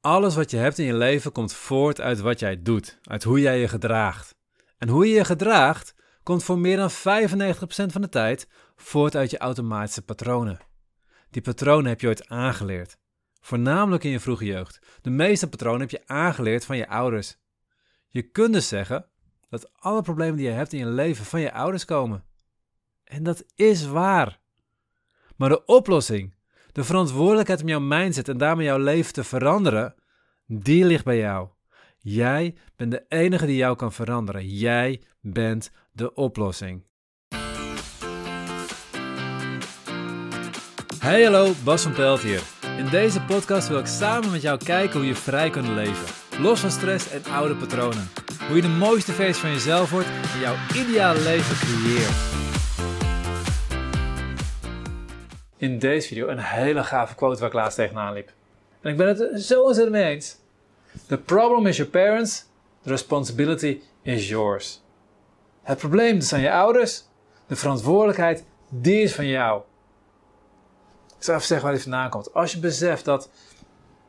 Alles wat je hebt in je leven komt voort uit wat jij doet, uit hoe jij je gedraagt. En hoe je je gedraagt komt voor meer dan 95% van de tijd voort uit je automatische patronen. Die patronen heb je ooit aangeleerd. Voornamelijk in je vroege jeugd. De meeste patronen heb je aangeleerd van je ouders. Je kunt dus zeggen dat alle problemen die je hebt in je leven van je ouders komen. En dat is waar. Maar de oplossing, de verantwoordelijkheid om jouw mindset en daarmee jouw leven te veranderen, die ligt bij jou. Jij bent de enige die jou kan veranderen. Jij bent de oplossing. Hey hallo, Bas van Pelt hier. In deze podcast wil ik samen met jou kijken hoe je vrij kunt leven. Los van stress en oude patronen. Hoe je de mooiste versie van jezelf wordt en jouw ideale leven creëert. In deze video een hele gave quote waar ik laatst tegenaan liep. En ik ben het zo ontzettend mee eens. The problem is your parents, the responsibility is yours. Het probleem zijn je ouders, de verantwoordelijkheid die is van jou. Ik zal even zeggen waar die vandaan komt. Als je beseft dat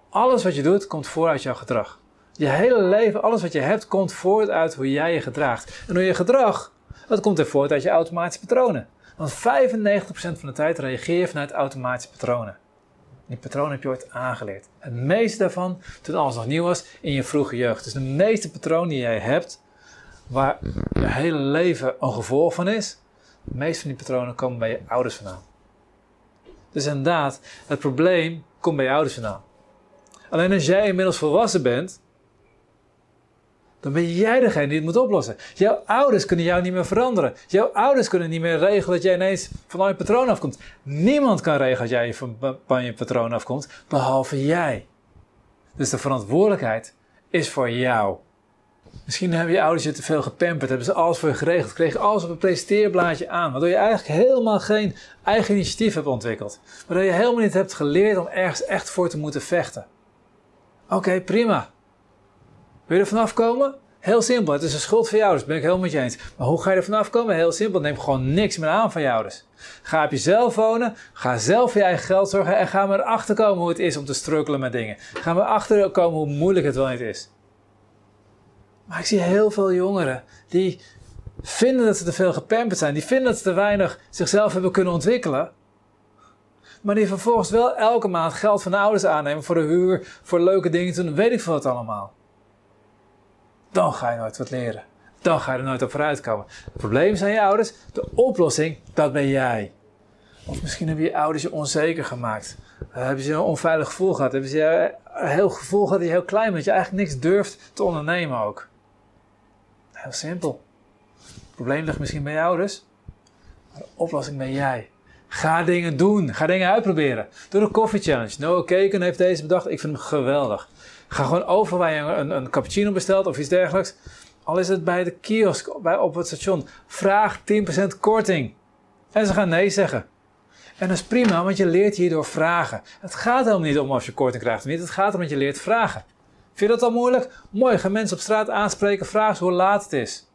alles wat je doet, komt voort uit jouw gedrag. Je hele leven, alles wat je hebt, komt voort uit hoe jij je gedraagt. En hoe je gedrag, dat komt er voort uit je automatische patronen. Want 95% van de tijd reageer je vanuit automatische patronen. Die patronen heb je ooit aangeleerd. Het meeste daarvan, toen alles nog nieuw was, in je vroege jeugd. Dus de meeste patronen die jij hebt, waar je hele leven een gevolg van is, de meeste van die patronen komen bij je ouders vandaan. Dus inderdaad, het probleem komt bij je ouders vandaan. Alleen als jij inmiddels volwassen bent, dan ben jij degene die het moet oplossen. Jouw ouders kunnen jou niet meer veranderen. Jouw ouders kunnen niet meer regelen dat jij ineens van je patroon afkomt. Niemand kan regelen dat jij van je patroon afkomt, behalve jij. Dus de verantwoordelijkheid is voor jou. Misschien hebben je ouders je te veel gepamperd, hebben ze alles voor je geregeld, kregen alles op een presenteerblaadje aan, waardoor je eigenlijk helemaal geen eigen initiatief hebt ontwikkeld. Waardoor je helemaal niet hebt geleerd om ergens echt voor te moeten vechten. Oké, prima. Wil je er vanaf komen? Heel simpel. Het is een schuld van je ouders. Ben ik helemaal met je eens. Maar hoe ga je er vanaf komen? Heel simpel. Neem gewoon niks meer aan van je ouders. Ga op jezelf wonen. Ga zelf voor je eigen geld zorgen. En ga maar erachter komen hoe het is om te strukkelen met dingen. Ga maar erachter komen hoe moeilijk het wel niet is. Maar ik zie heel veel jongeren die vinden dat ze te veel gepamperd zijn. Die vinden dat ze te weinig zichzelf hebben kunnen ontwikkelen. Maar die vervolgens wel elke maand geld van de ouders aannemen voor de huur, voor leuke dingen doen. Weet ik veel wat allemaal dan ga je nooit wat leren. Dan ga je er nooit op vooruit komen. Het probleem zijn je ouders, de oplossing, dat ben jij. Of misschien hebben je ouders je onzeker gemaakt. Uh, hebben ze een onveilig gevoel gehad? Hebben ze een heel gevoel gehad dat je heel klein bent, dat je eigenlijk niks durft te ondernemen ook? Heel simpel. Het probleem ligt misschien bij je ouders, maar de oplossing ben jij. Ga dingen doen. Ga dingen uitproberen. Doe de Coffee Challenge. Noah Keken heeft deze bedacht. Ik vind hem geweldig. Ga gewoon over waar je een, een cappuccino bestelt of iets dergelijks. Al is het bij de kiosk bij, op het station. Vraag 10% korting. En ze gaan nee zeggen. En dat is prima, want je leert hierdoor vragen. Het gaat helemaal niet om of je korting krijgt of niet. Het gaat om dat je leert vragen. Vind je dat al moeilijk? Mooi, ga mensen op straat aanspreken, vraag ze hoe laat het is.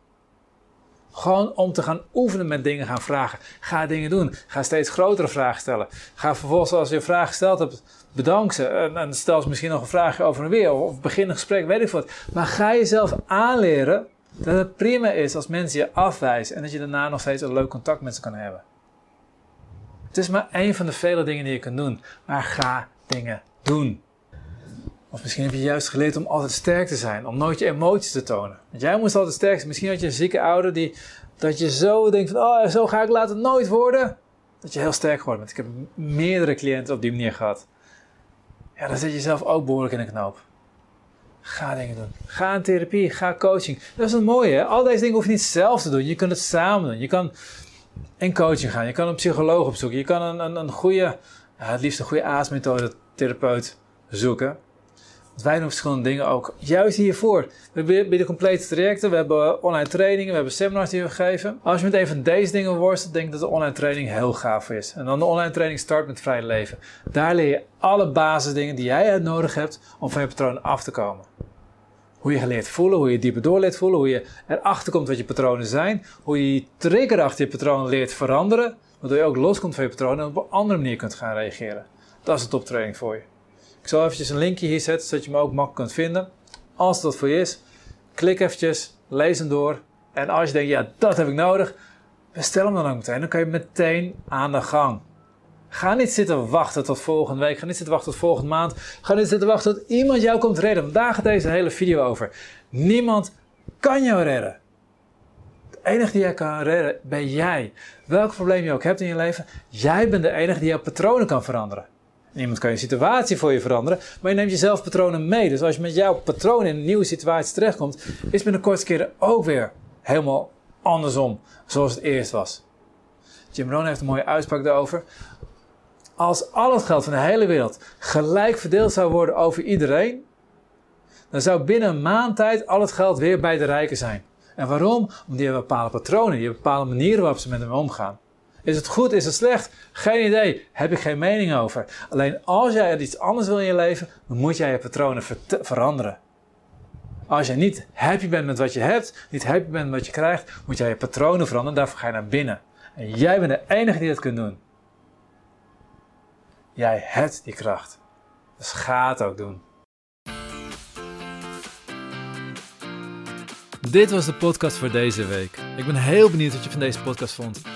Gewoon om te gaan oefenen met dingen gaan vragen. Ga dingen doen. Ga steeds grotere vragen stellen. Ga vervolgens, als je een vraag gesteld hebt, bedank ze. En, stel ze misschien nog een vraagje over en weer. Of begin een gesprek, weet ik wat. Maar ga jezelf aanleren dat het prima is als mensen je afwijzen. En dat je daarna nog steeds een leuk contact met ze kan hebben. Het is maar één van de vele dingen die je kunt doen. Maar ga dingen doen. Of misschien heb je juist geleerd om altijd sterk te zijn, om nooit je emoties te tonen. Want jij moest altijd sterk zijn. Misschien had je een zieke ouder die, dat je zo denkt van, oh, zo ga ik later nooit worden. Dat je heel sterk geworden bent. Ik heb meerdere cliënten op die manier gehad. Ja, dan zit je zelf ook behoorlijk in de knoop. Ga dingen doen. Ga in therapie, ga coaching. Dat is het mooie, hè? Al deze dingen hoef je niet zelf te doen. Je kunt het samen doen. Je kan in coaching gaan. Je kan een psycholoog opzoeken. Je kan een, een, een goede, het liefst een goede aasmethode therapeut zoeken. Wij doen verschillende dingen ook. Juist hiervoor. We bieden complete trajecten. We hebben online trainingen. We hebben seminars die we geven. Als je met een van deze dingen worstelt, denk ik dat de online training heel gaaf is. En dan de online training start met vrij leven. Daar leer je alle basisdingen die jij nodig hebt om van je patroon af te komen. Hoe je geleerd voelen, hoe je dieper door leert voelen, hoe je erachter komt wat je patronen zijn, hoe je trigger achter je patroon leert veranderen, waardoor je ook loskomt van je patronen en op een andere manier kunt gaan reageren. Dat is de toptraining voor je. Ik zal eventjes een linkje hier zetten, zodat je me ook makkelijk kunt vinden. Als dat voor je is, klik eventjes, lees hem door. En als je denkt, ja, dat heb ik nodig, bestel hem dan ook meteen. Dan kan je meteen aan de gang. Ga niet zitten wachten tot volgende week. Ga niet zitten wachten tot volgende maand. Ga niet zitten wachten tot iemand jou komt redden. Want daar gaat deze hele video over. Niemand kan jou redden. De enige die jij kan redden ben jij. Welk probleem je ook hebt in je leven, jij bent de enige die jouw patronen kan veranderen. Niemand kan je situatie voor je veranderen, maar je neemt jezelf patronen mee. Dus als je met jouw patroon in een nieuwe situatie terechtkomt, is met een korte keren ook weer helemaal andersom, zoals het eerst was. Jim Rohn heeft een mooie uitspraak daarover. Als al het geld van de hele wereld gelijk verdeeld zou worden over iedereen, dan zou binnen een maand tijd al het geld weer bij de rijken zijn. En waarom? Omdat die hebben bepaalde patronen, die hebben bepaalde manieren waarop ze met hem omgaan. Is het goed, is het slecht? Geen idee, heb ik geen mening over. Alleen als jij iets anders wil in je leven, dan moet jij je patronen veranderen. Als je niet happy bent met wat je hebt, niet happy bent met wat je krijgt, moet jij je patronen veranderen. Daarvoor ga je naar binnen. En jij bent de enige die dat kunt doen. Jij hebt die kracht. Dus ga het ook doen. Dit was de podcast voor deze week. Ik ben heel benieuwd wat je van deze podcast vond.